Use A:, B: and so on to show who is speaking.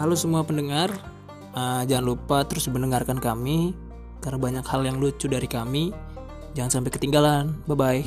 A: Halo semua pendengar, uh, jangan lupa terus mendengarkan kami karena banyak hal yang lucu dari kami. Jangan sampai ketinggalan. Bye bye.